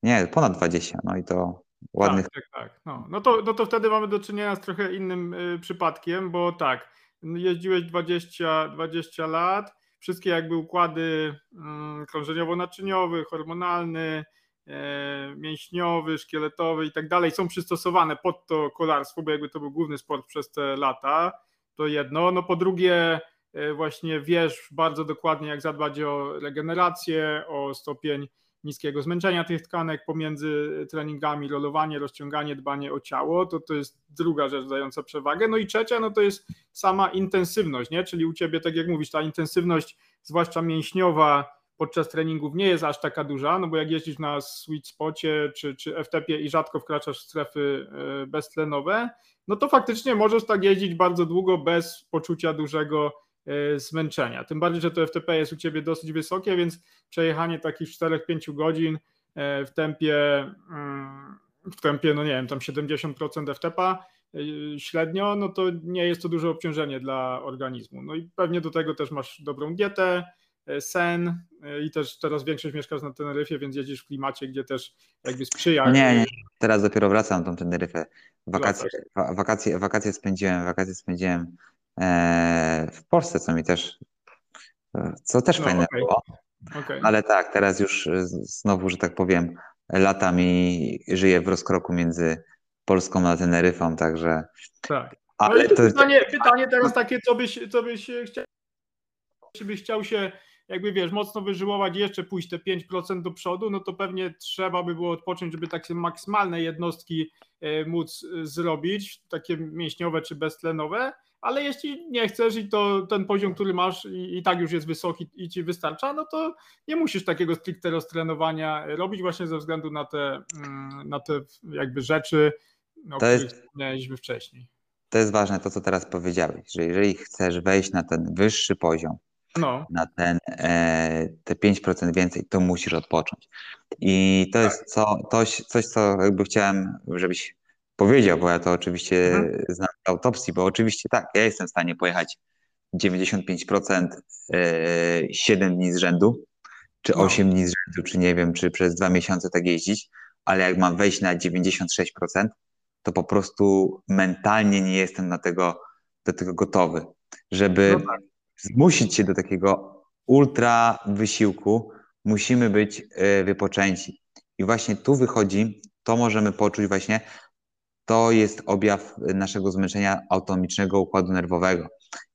Nie, ponad 20, no i to ładnych... Tak, tak, tak. No, no, to, no to wtedy mamy do czynienia z trochę innym y, przypadkiem, bo tak, jeździłeś 20, 20 lat, wszystkie jakby układy mm, krążeniowo-naczyniowy, hormonalny, e, mięśniowy, szkieletowy i tak dalej są przystosowane pod to kolarstwo, bo jakby to był główny sport przez te lata, to jedno. No po drugie e, właśnie wiesz bardzo dokładnie jak zadbać o regenerację, o stopień niskiego zmęczenia tych tkanek pomiędzy treningami, rolowanie, rozciąganie, dbanie o ciało, to to jest druga rzecz dająca przewagę. No i trzecia, no to jest sama intensywność, nie? czyli u Ciebie, tak jak mówisz, ta intensywność, zwłaszcza mięśniowa, podczas treningów nie jest aż taka duża, no bo jak jeździsz na sweet spocie czy, czy FTP i rzadko wkraczasz w strefy e, beztlenowe, no to faktycznie możesz tak jeździć bardzo długo bez poczucia dużego E, zmęczenia. Tym bardziej, że to FTP jest u Ciebie dosyć wysokie, więc przejechanie takich 4-5 godzin e, w tempie, mm, w tempie, no nie wiem, tam 70% FTP średnio, no to nie jest to duże obciążenie dla organizmu. No i pewnie do tego też masz dobrą dietę, sen i też teraz większość mieszkasz na Teneryfie, więc jedziesz w klimacie, gdzie też jakby sprzyja. Nie, nie, teraz dopiero wracam na tą Teneryfę. Wakacje, wakacje, wakacje spędziłem, wakacje spędziłem E, w Polsce, co mi też, co też no, fajne okay. było. Okay. Ale tak, teraz już znowu, że tak powiem, latami żyję w rozkroku między Polską a Teneryfą, także. Tak. No ale to pytanie, pytanie teraz takie, co byś, co byś chciał, czy byś chciał się jakby wiesz, mocno wyżyłować jeszcze pójść te 5% do przodu, no to pewnie trzeba by było odpocząć, żeby takie maksymalne jednostki e, móc e, zrobić, takie mięśniowe czy beztlenowe, ale jeśli nie chcesz i to ten poziom, który masz i, i, tak już jest wysoki i ci wystarcza, no to nie musisz takiego stricte roztrenowania robić właśnie ze względu na te, mm, na te jakby rzeczy, o to których wspomnieliśmy wcześniej. To jest ważne to, co teraz powiedziałeś, że jeżeli chcesz wejść na ten wyższy poziom, no. na ten e, te 5% więcej, to musisz odpocząć. I to tak. jest co, coś, coś, co jakby chciałem, żebyś powiedział, bo ja to oczywiście mhm. znam z autopsji, bo oczywiście tak, ja jestem w stanie pojechać 95% 7 e, dni z rzędu, czy 8 no. dni z rzędu, czy nie wiem, czy przez dwa miesiące tak jeździć, ale jak mam wejść na 96%, to po prostu mentalnie nie jestem na tego, do tego gotowy. Żeby no tak. Zmusić się do takiego ultra wysiłku, musimy być e, wypoczęci. I właśnie tu wychodzi, to możemy poczuć właśnie to jest objaw naszego zmęczenia autonomicznego układu nerwowego.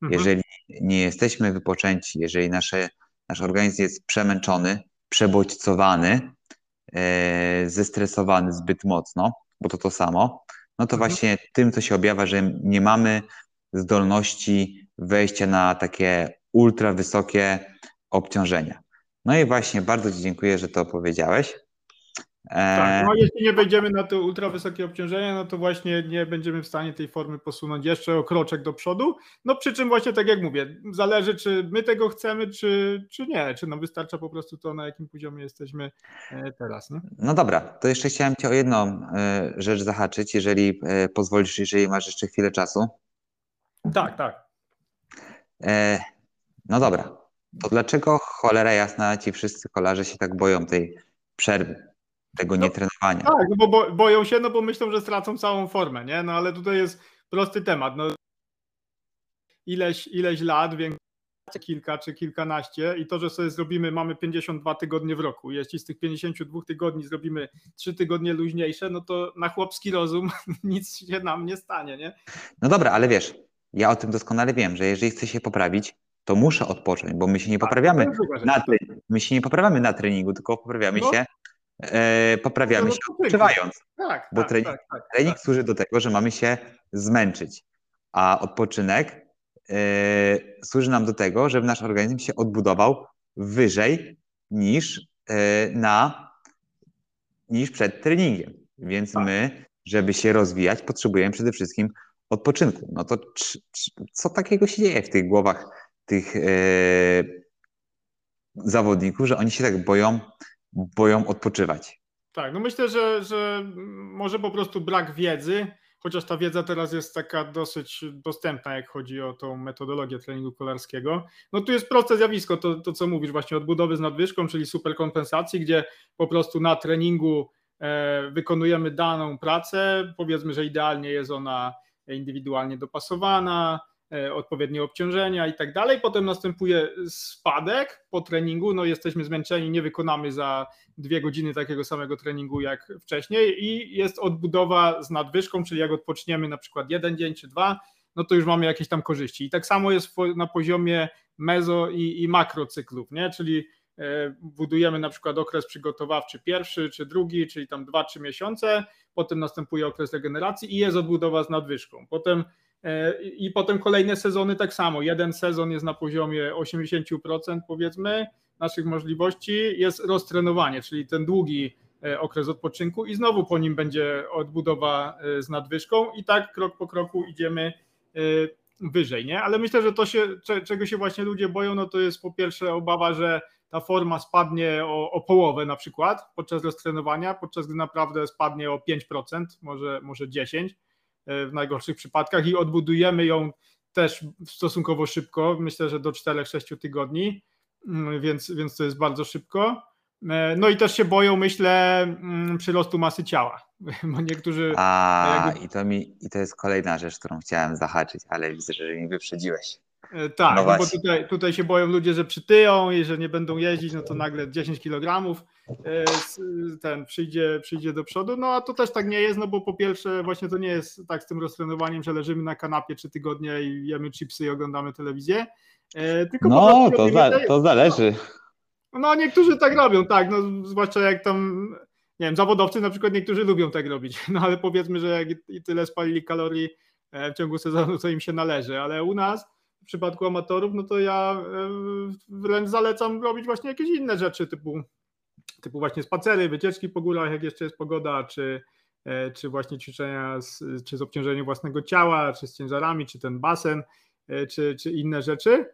Mhm. Jeżeli nie jesteśmy wypoczęci, jeżeli nasze, nasz organizm jest przemęczony, przebodźcowany, e, zestresowany zbyt mocno, bo to to samo, no to mhm. właśnie tym, co się objawia, że nie mamy zdolności wejścia na takie ultra wysokie obciążenia. No i właśnie bardzo Ci dziękuję, że to powiedziałeś. Tak, no jeśli nie wejdziemy na to ultra wysokie obciążenie, no to właśnie nie będziemy w stanie tej formy posunąć jeszcze o kroczek do przodu. No przy czym właśnie tak jak mówię, zależy czy my tego chcemy, czy, czy nie, czy nam wystarcza po prostu to, na jakim poziomie jesteśmy e, teraz. Nie? No dobra, to jeszcze chciałem Cię o jedną e, rzecz zahaczyć, jeżeli e, pozwolisz, jeżeli masz jeszcze chwilę czasu. Tak, tak. No dobra, to dlaczego cholera jasna ci wszyscy kolarze się tak boją tej przerwy? tego no, nietrenowania. Tak, no bo boją się, no bo myślą, że stracą całą formę, nie? No ale tutaj jest prosty temat. No, ileś, ileś lat, więcej kilka czy kilkanaście i to, że sobie zrobimy, mamy 52 tygodnie w roku. Jeśli z tych 52 tygodni zrobimy 3 tygodnie luźniejsze, no to na chłopski rozum nic się nam nie stanie, nie? No dobra, ale wiesz, ja o tym doskonale wiem, że jeżeli chcę się poprawić, to muszę odpocząć, bo my się nie tak, poprawiamy na treningu, my się nie poprawiamy na treningu, tylko poprawiamy no. się e, poprawiamy no, się odpoczywając. Tak, bo tak, trening, tak, tak, trening służy do tego, że mamy się zmęczyć, a odpoczynek e, służy nam do tego, żeby nasz organizm się odbudował wyżej niż e, na niż przed treningiem. Więc tak. my, żeby się rozwijać, potrzebujemy przede wszystkim odpoczynku. No to co takiego się dzieje w tych głowach tych e, zawodników, że oni się tak boją, boją odpoczywać? Tak, no myślę, że, że może po prostu brak wiedzy, chociaż ta wiedza teraz jest taka dosyć dostępna, jak chodzi o tą metodologię treningu kolarskiego. No tu jest proste zjawisko, to, to co mówisz, właśnie odbudowy z nadwyżką, czyli superkompensacji, gdzie po prostu na treningu e, wykonujemy daną pracę, powiedzmy, że idealnie jest ona indywidualnie dopasowana, e, odpowiednie obciążenia i tak dalej. Potem następuje spadek po treningu. No, jesteśmy zmęczeni, nie wykonamy za dwie godziny takiego samego treningu jak wcześniej i jest odbudowa z nadwyżką, czyli jak odpoczniemy na przykład jeden dzień czy dwa, no to już mamy jakieś tam korzyści. I tak samo jest na poziomie mezo i, i makrocyklów, nie? czyli E, budujemy na przykład okres przygotowawczy pierwszy czy drugi, czyli tam 2-3 miesiące, potem następuje okres regeneracji i jest odbudowa z nadwyżką. Potem e, i potem kolejne sezony tak samo. Jeden sezon jest na poziomie 80% powiedzmy naszych możliwości, jest roztrenowanie, czyli ten długi e, okres odpoczynku i znowu po nim będzie odbudowa z nadwyżką i tak krok po kroku idziemy wyżej, nie? Ale myślę, że to się, czego się właśnie ludzie boją, no to jest po pierwsze obawa, że ta forma spadnie o, o połowę na przykład podczas roztrenowania, podczas gdy naprawdę spadnie o 5%, może, może 10% e, w najgorszych przypadkach i odbudujemy ją też stosunkowo szybko, myślę, że do 4-6 tygodni, mm, więc, więc to jest bardzo szybko. E, no i też się boją, myślę, mm, przyrostu masy ciała, bo niektórzy... A, jakby... i, to mi, i to jest kolejna rzecz, którą chciałem zahaczyć, ale widzę, że mi wyprzedziłeś. E, tak, no, no bo tutaj, tutaj się boją ludzie, że przytyją i że nie będą jeździć, no to nagle 10 kg e, ten przyjdzie, przyjdzie do przodu. No a to też tak nie jest, no bo po pierwsze właśnie to nie jest tak z tym roztrenowaniem, że leżymy na kanapie trzy tygodnie i jemy chipsy i oglądamy telewizję. E, tylko no, to, za, to zależy. No niektórzy tak robią, tak, no zwłaszcza jak tam nie wiem, zawodowcy na przykład niektórzy lubią tak robić, no ale powiedzmy, że jak i tyle spalili kalorii w ciągu sezonu, co im się należy, ale u nas w przypadku amatorów, no to ja e, wręcz zalecam robić właśnie jakieś inne rzeczy, typu, typu właśnie spacery, wycieczki po górach, jak jeszcze jest pogoda, czy, e, czy właśnie ćwiczenia z, czy z obciążeniem własnego ciała, czy z ciężarami, czy ten basen, e, czy, czy inne rzeczy.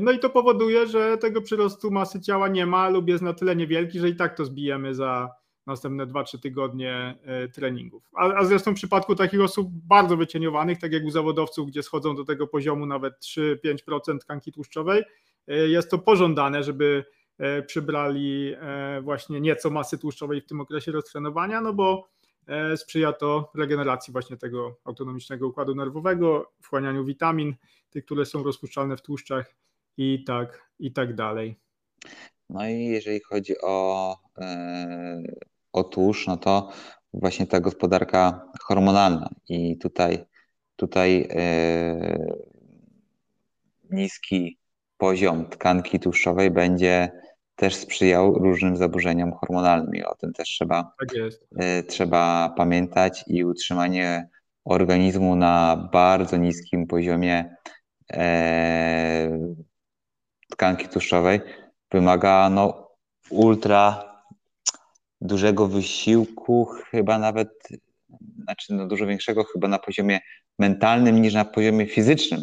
No i to powoduje, że tego przyrostu masy ciała nie ma lub jest na tyle niewielki, że i tak to zbijemy za, następne 2-3 tygodnie e, treningów. A, a zresztą w przypadku takich osób bardzo wycieniowanych, tak jak u zawodowców, gdzie schodzą do tego poziomu nawet 3-5% tkanki tłuszczowej, e, jest to pożądane, żeby e, przybrali właśnie nieco masy tłuszczowej w tym okresie roztrenowania, no bo sprzyja to regeneracji właśnie tego autonomicznego układu nerwowego, wchłanianiu witamin, tych, które są rozpuszczalne w tłuszczach i tak, i tak dalej. No i jeżeli chodzi o Otóż, no to właśnie ta gospodarka hormonalna i tutaj, tutaj yy, niski poziom tkanki tłuszczowej będzie też sprzyjał różnym zaburzeniom hormonalnym i o tym też trzeba, tak yy, trzeba pamiętać i utrzymanie organizmu na bardzo niskim poziomie yy, tkanki tłuszczowej wymaga no, ultra dużego wysiłku, chyba nawet, znaczy no dużo większego chyba na poziomie mentalnym niż na poziomie fizycznym.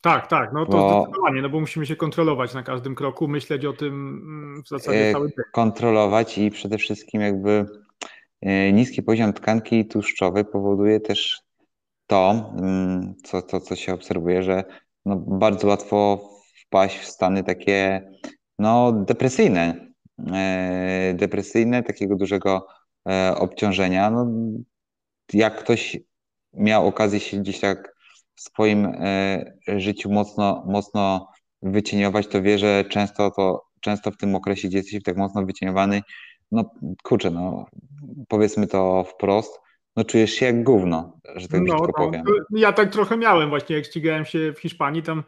Tak, tak, no to bo, zdecydowanie, no bo musimy się kontrolować na każdym kroku, myśleć o tym mm, w zasadzie e, cały dzień. Kontrolować i przede wszystkim jakby e, niski poziom tkanki tłuszczowej powoduje też to, mm, co, to, co się obserwuje, że no bardzo łatwo wpaść w stany takie no, depresyjne, depresyjne, takiego dużego e, obciążenia. No, jak ktoś miał okazję się gdzieś tak w swoim e, życiu mocno, mocno wycieniować, to wie, że często to, często w tym okresie, gdzie jesteś tak mocno wycieniowany, no kurczę, no powiedzmy to wprost, no czujesz się jak gówno, że tak no, brzydko powiem. Ja tak trochę miałem właśnie, jak ścigałem się w Hiszpanii, tam e,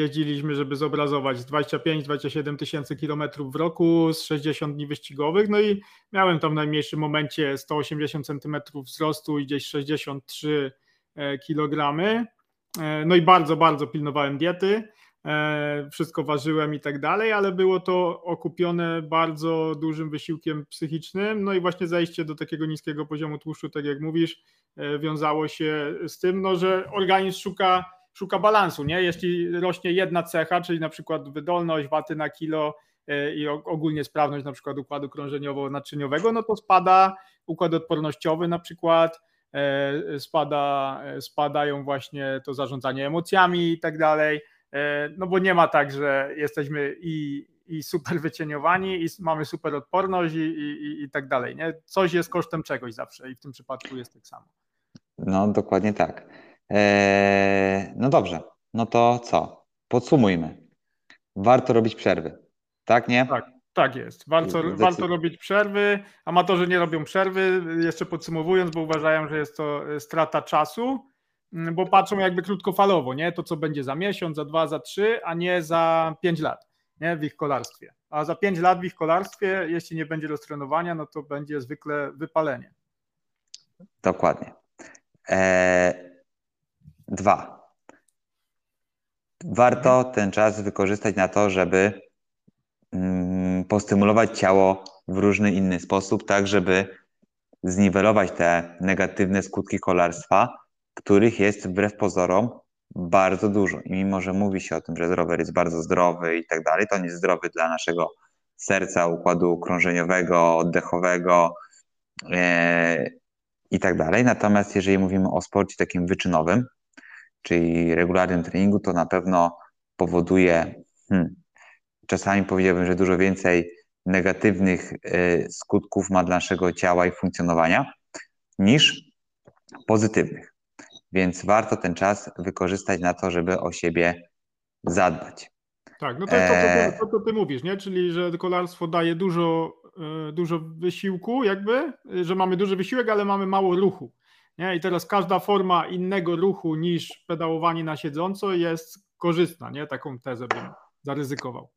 jeździliśmy, żeby zobrazować 25-27 tysięcy kilometrów w roku z 60 dni wyścigowych, no i miałem tam w najmniejszym momencie 180 centymetrów wzrostu i gdzieś 63 e, kilogramy, e, no i bardzo, bardzo pilnowałem diety, E, wszystko ważyłem i tak dalej, ale było to okupione bardzo dużym wysiłkiem psychicznym. No i właśnie zejście do takiego niskiego poziomu tłuszczu, tak jak mówisz, e, wiązało się z tym, no, że organizm szuka, szuka balansu. Nie? Jeśli rośnie jedna cecha, czyli na przykład wydolność, waty na kilo e, i ogólnie sprawność na przykład układu krążeniowo-naczyniowego, no to spada układ odpornościowy na przykład, spada, spadają właśnie to zarządzanie emocjami i tak dalej E, no bo nie ma tak, że jesteśmy i, i super wycieniowani i mamy super odporność i, i, i tak dalej. Nie? Coś jest kosztem czegoś zawsze i w tym przypadku jest tak samo. No dokładnie tak. Eee, no dobrze, no to co? Podsumujmy. Warto robić przerwy, tak nie? Tak, tak jest. Warto, warto robić przerwy. Amatorzy nie robią przerwy, jeszcze podsumowując, bo uważają, że jest to strata czasu Mm, bo patrzą jakby krótkofalowo, nie? To, co będzie za miesiąc, za dwa, za trzy, a nie za pięć lat nie? w ich kolarstwie. A za pięć lat w ich kolarstwie, jeśli nie będzie roztrenowania, no to będzie zwykle wypalenie. Dokładnie. Eee, dwa. Warto ten czas wykorzystać na to, żeby mm, postymulować ciało w różny inny sposób, tak żeby zniwelować te negatywne skutki kolarstwa, których jest wbrew pozorom bardzo dużo. I mimo, że mówi się o tym, że rower jest bardzo zdrowy i tak dalej, to on jest zdrowy dla naszego serca, układu krążeniowego, oddechowego e, i tak dalej. Natomiast jeżeli mówimy o sporcie takim wyczynowym, czyli regularnym treningu, to na pewno powoduje, hmm, czasami powiedziałbym, że dużo więcej negatywnych e, skutków ma dla naszego ciała i funkcjonowania niż pozytywnych. Więc warto ten czas wykorzystać na to, żeby o siebie zadbać. Tak, no to jest to, co, to, to, ty mówisz, nie? Czyli że kolarstwo daje dużo, e, dużo wysiłku, jakby, że mamy duży wysiłek, ale mamy mało ruchu. Nie? I teraz każda forma innego ruchu niż pedałowanie na siedząco jest korzystna, nie? Taką tezę bym zaryzykował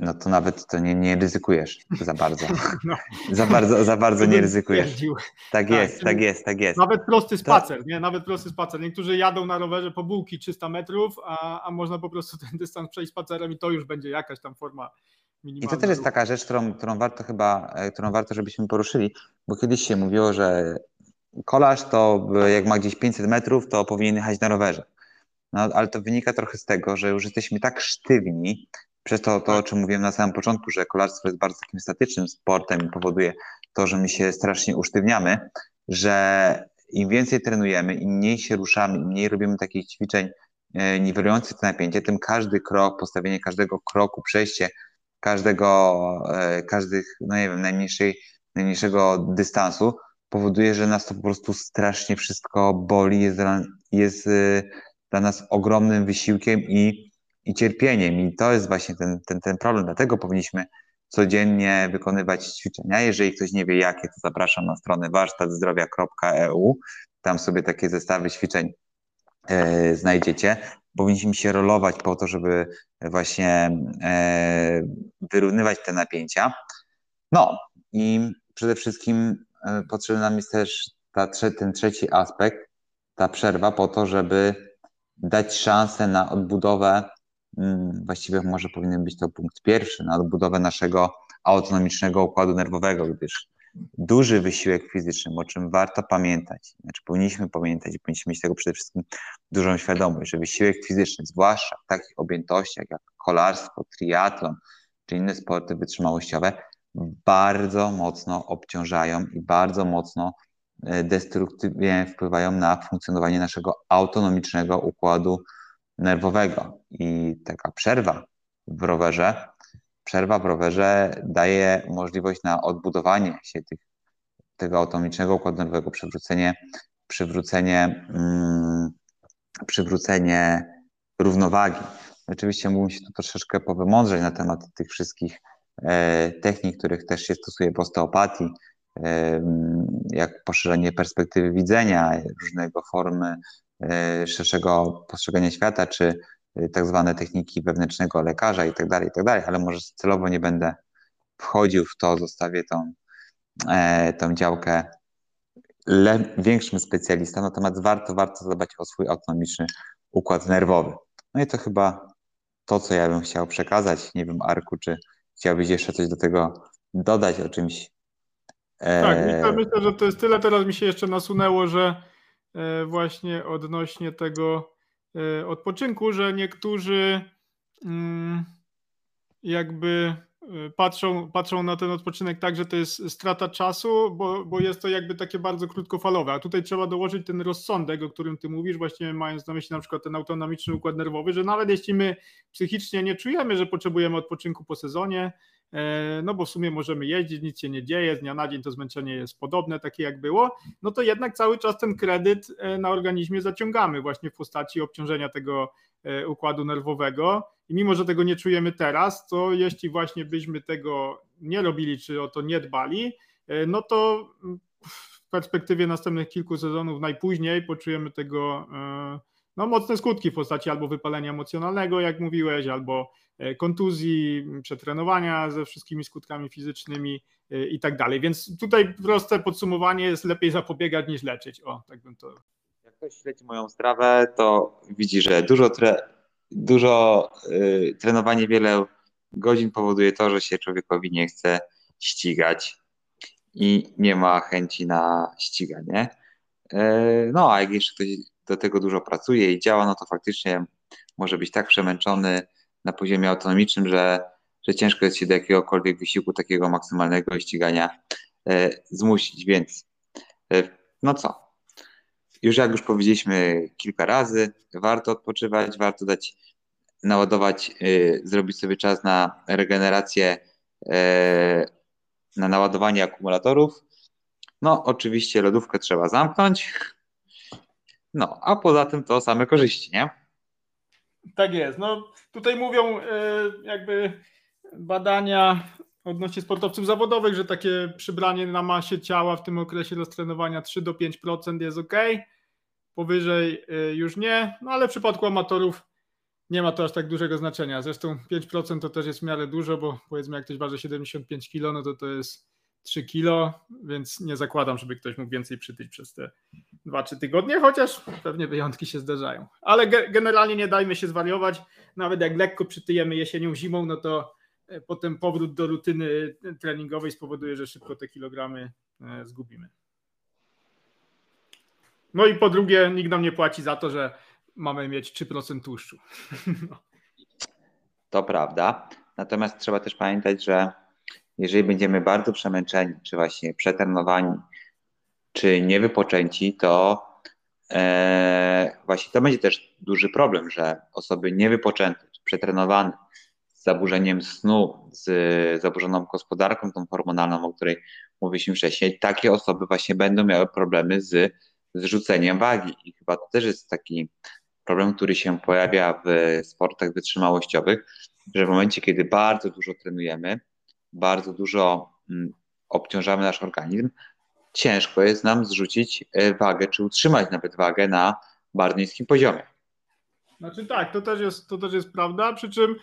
no to nawet to nie, nie ryzykujesz za bardzo. No. Za bardzo, za bardzo nie ryzykujesz. Tak, tak jest, tak jest, tak jest. Nawet prosty spacer, to... nie? Nawet prosty spacer. Niektórzy jadą na rowerze po bułki 300 metrów, a, a można po prostu ten dystans przejść spacerem i to już będzie jakaś tam forma minimalna. I to też jest taka rzecz, którą, którą warto chyba, e, którą warto, żebyśmy poruszyli, bo kiedyś się mówiło, że kolarz to jak ma gdzieś 500 metrów, to powinien jechać na rowerze. No, ale to wynika trochę z tego, że już jesteśmy tak sztywni przez to, to, o czym mówiłem na samym początku, że kolarstwo jest bardzo takim statycznym sportem i powoduje to, że my się strasznie usztywniamy, że im więcej trenujemy, im mniej się ruszamy, im mniej robimy takich ćwiczeń e, niwelujących to napięcie, tym każdy krok, postawienie każdego kroku, przejście każdego, e, każdych, no nie wiem, najmniejszej, najmniejszego dystansu powoduje, że nas to po prostu strasznie wszystko boli, jest dla, jest e, dla nas ogromnym wysiłkiem i i cierpieniem. I to jest właśnie ten, ten, ten problem. Dlatego powinniśmy codziennie wykonywać ćwiczenia. Jeżeli ktoś nie wie jakie, to zapraszam na stronę warsztatzdrowia.eu. Tam sobie takie zestawy ćwiczeń e, znajdziecie. Powinniśmy się rolować po to, żeby właśnie e, wyrównywać te napięcia. No i przede wszystkim potrzebny nam jest też ta, ten trzeci aspekt, ta przerwa po to, żeby dać szansę na odbudowę Mm, właściwie może powinien być to punkt pierwszy na odbudowę naszego autonomicznego układu nerwowego, gdyż duży wysiłek fizyczny, o czym warto pamiętać, znaczy powinniśmy pamiętać i powinniśmy mieć tego przede wszystkim dużą świadomość, że wysiłek fizyczny, zwłaszcza w takich objętościach jak kolarstwo, triatlon czy inne sporty wytrzymałościowe, bardzo mocno obciążają i bardzo mocno e, destruktywnie wpływają na funkcjonowanie naszego autonomicznego układu nerwowego i taka przerwa w rowerze, przerwa w rowerze daje możliwość na odbudowanie się tych, tego autonomicznego układu nerwowego, przywrócenie, przywrócenie, mm, przywrócenie równowagi. Oczywiście mógłbym się tu troszeczkę powymądrzeć na temat tych wszystkich technik, których też się stosuje w osteopatii, jak poszerzenie perspektywy widzenia, różnego formy szerszego postrzegania świata, czy tak zwane techniki wewnętrznego lekarza i tak dalej, i tak dalej, ale może celowo nie będę wchodził w to, zostawię tą, tą działkę większym specjalistą, natomiast warto, warto zadbać o swój autonomiczny układ nerwowy. No i to chyba to, co ja bym chciał przekazać. Nie wiem, Arku, czy chciałbyś jeszcze coś do tego dodać o czymś? Tak, e, myślę, myślę, że to jest tyle. Teraz mi się jeszcze nasunęło, że e, właśnie odnośnie tego e, odpoczynku, że niektórzy mm, jakby patrzą, patrzą na ten odpoczynek tak, że to jest strata czasu, bo, bo jest to jakby takie bardzo krótkofalowe, a tutaj trzeba dołożyć ten rozsądek, o którym ty mówisz, właśnie mając na myśli na przykład ten autonomiczny układ nerwowy, że nawet jeśli my psychicznie nie czujemy, że potrzebujemy odpoczynku po sezonie, e, no bo w sumie możemy jeździć, nic się nie dzieje, z dnia na dzień to zmęczenie jest podobne, takie jak było, no to jednak cały czas ten kredyt e, na organizmie zaciągamy właśnie w postaci obciążenia tego układu nerwowego i mimo, że tego nie czujemy teraz, to jeśli właśnie byśmy tego nie robili, czy o to nie dbali, e, no to w perspektywie następnych kilku sezonów najpóźniej poczujemy tego e, no, mocne skutki w postaci albo wypalenia emocjonalnego, jak mówiłeś, albo e, kontuzji, przetrenowania ze wszystkimi skutkami fizycznymi i tak dalej. Więc tutaj proste podsumowanie jest lepiej zapobiegać niż leczyć. O, tak bym to. Ktoś śledzi moją strawę, to widzi, że dużo tre dużo y, trenowanie wiele godzin powoduje to, że się człowiekowi nie chce ścigać i nie ma chęci na ściganie. Y, no a jak jeszcze ktoś do tego dużo pracuje i działa, no to faktycznie może być tak przemęczony na poziomie autonomicznym, że, że ciężko jest się do jakiegokolwiek wysiłku takiego maksymalnego ścigania y, zmusić. Więc y, no co? Już jak już powiedzieliśmy kilka razy, warto odpoczywać, warto dać naładować, y, zrobić sobie czas na regenerację, y, na naładowanie akumulatorów. No, oczywiście lodówkę trzeba zamknąć. No, a poza tym to same korzyści, nie? Tak jest. No, tutaj mówią y, jakby badania odnośnie sportowców zawodowych, że takie przybranie na masie ciała w tym okresie roztrenowania 3 do 5% jest ok. Powyżej już nie, no ale w przypadku amatorów nie ma to aż tak dużego znaczenia. Zresztą 5% to też jest w miarę dużo, bo powiedzmy jak ktoś waży 75 kg, no to to jest 3 kg, więc nie zakładam, żeby ktoś mógł więcej przytyć przez te 2-3 tygodnie, chociaż pewnie wyjątki się zdarzają. Ale ge generalnie nie dajmy się zwariować. Nawet jak lekko przytyjemy jesienią, zimą, no to potem powrót do rutyny treningowej spowoduje, że szybko te kilogramy e, zgubimy. No i po drugie, nikt nam nie płaci za to, że mamy mieć 3% tłuszczu. To prawda. Natomiast trzeba też pamiętać, że jeżeli będziemy bardzo przemęczeni, czy właśnie przetrenowani, czy niewypoczęci, to e, właśnie to będzie też duży problem, że osoby niewypoczęte, czy przetrenowane, zaburzeniem snu, z zaburzoną gospodarką tą hormonalną, o której mówiliśmy wcześniej, takie osoby właśnie będą miały problemy z zrzuceniem wagi. I chyba to też jest taki problem, który się pojawia w sportach wytrzymałościowych, że w momencie, kiedy bardzo dużo trenujemy, bardzo dużo mm, obciążamy nasz organizm, ciężko jest nam zrzucić e, wagę, czy utrzymać nawet wagę na bardzo niskim poziomie. Znaczy tak, to też jest, to też jest prawda, przy czym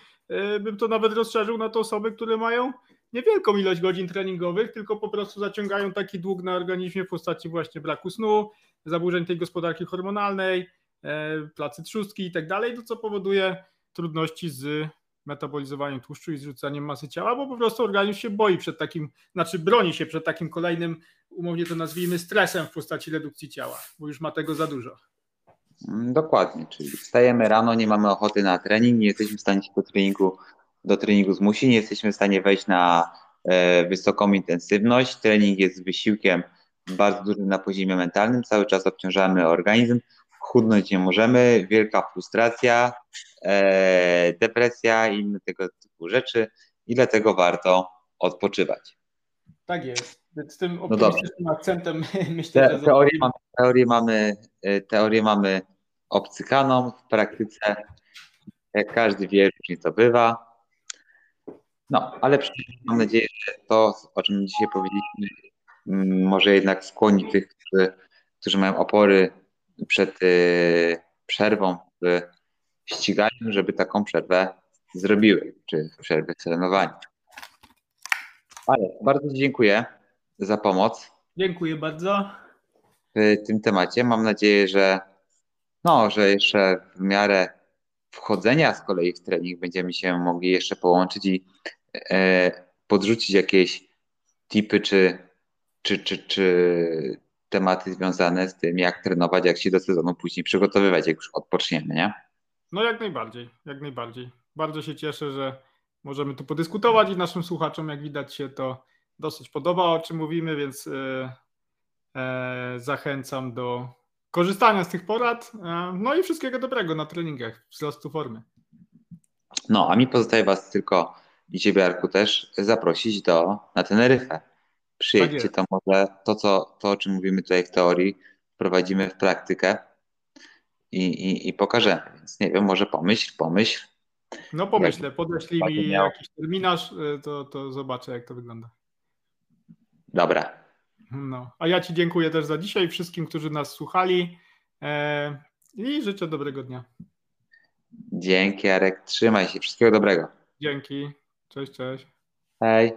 bym to nawet rozszerzył na te osoby, które mają niewielką ilość godzin treningowych, tylko po prostu zaciągają taki dług na organizmie w postaci właśnie braku snu, zaburzeń tej gospodarki hormonalnej, E, placy trzustki i tak dalej, to co powoduje trudności z metabolizowaniem tłuszczu i zrzucaniem masy ciała, bo po prostu organizm się boi przed takim, znaczy broni się przed takim kolejnym, umownie to nazwijmy, stresem w postaci redukcji ciała, bo już ma tego za dużo. Mm, dokładnie, czyli wstajemy rano, nie mamy ochoty na trening, nie jesteśmy w stanie się do treningu, do treningu zmusić, nie jesteśmy w stanie wejść na e, wysoką intensywność, trening jest wysiłkiem bardzo dużym na poziomie mentalnym, cały czas obciążamy organizm, chudnąć nie możemy, wielka frustracja, e, depresja i inne tego typu rzeczy. I dlatego warto odpoczywać. Tak jest. Z tym optymistycznym no akcentem myślę, Te, że... Teorię mamy, teorię, mamy, e, teorię mamy obcykaną w praktyce. Jak każdy wie, różnie to bywa. No, ale mam nadzieję, że to, o czym dzisiaj powiedzieliśmy, mm, może jednak skłonić tych, którzy, którzy mają opory przed y, przerwą w ściganiu, żeby taką przerwę zrobiły, czy przerwę w trenowaniu. Ale bardzo dziękuję za pomoc. Dziękuję bardzo. W tym temacie. Mam nadzieję, że no, że jeszcze w miarę wchodzenia z kolei w trening będziemy się mogli jeszcze połączyć i e, podrzucić jakieś tipy czy, czy, czy, czy tematy związane z tym, jak trenować, jak się do sezonu później przygotowywać, jak już odpoczniemy, nie? No jak najbardziej, jak najbardziej. Bardzo się cieszę, że możemy tu podyskutować i naszym słuchaczom, jak widać, się to dosyć podoba, o czym mówimy, więc e, e, zachęcam do korzystania z tych porad. E, no i wszystkiego dobrego na treningach, wzrostu formy. No, a mi pozostaje Was tylko i Ciebie, Arku, też zaprosić do, na Teneryfę. Przyjedźcie Tak to może, to, co, to o czym mówimy tutaj w teorii, wprowadzimy w praktykę i, i, i pokażemy. Więc nie wiem, może pomyśl, pomyśl. No pomyślę, podeślij Będzie mi miał- jakiś terminarz, to, to zobaczę, jak to wygląda. Dobra. No, a ja Ci dziękuję też za dzisiaj, wszystkim, którzy nas słuchali e, i życzę dobrego dnia. Dzięki, Arek. Trzymaj się. Wszystkiego dobrego. Dzięki. Cześć, cześć. Hej.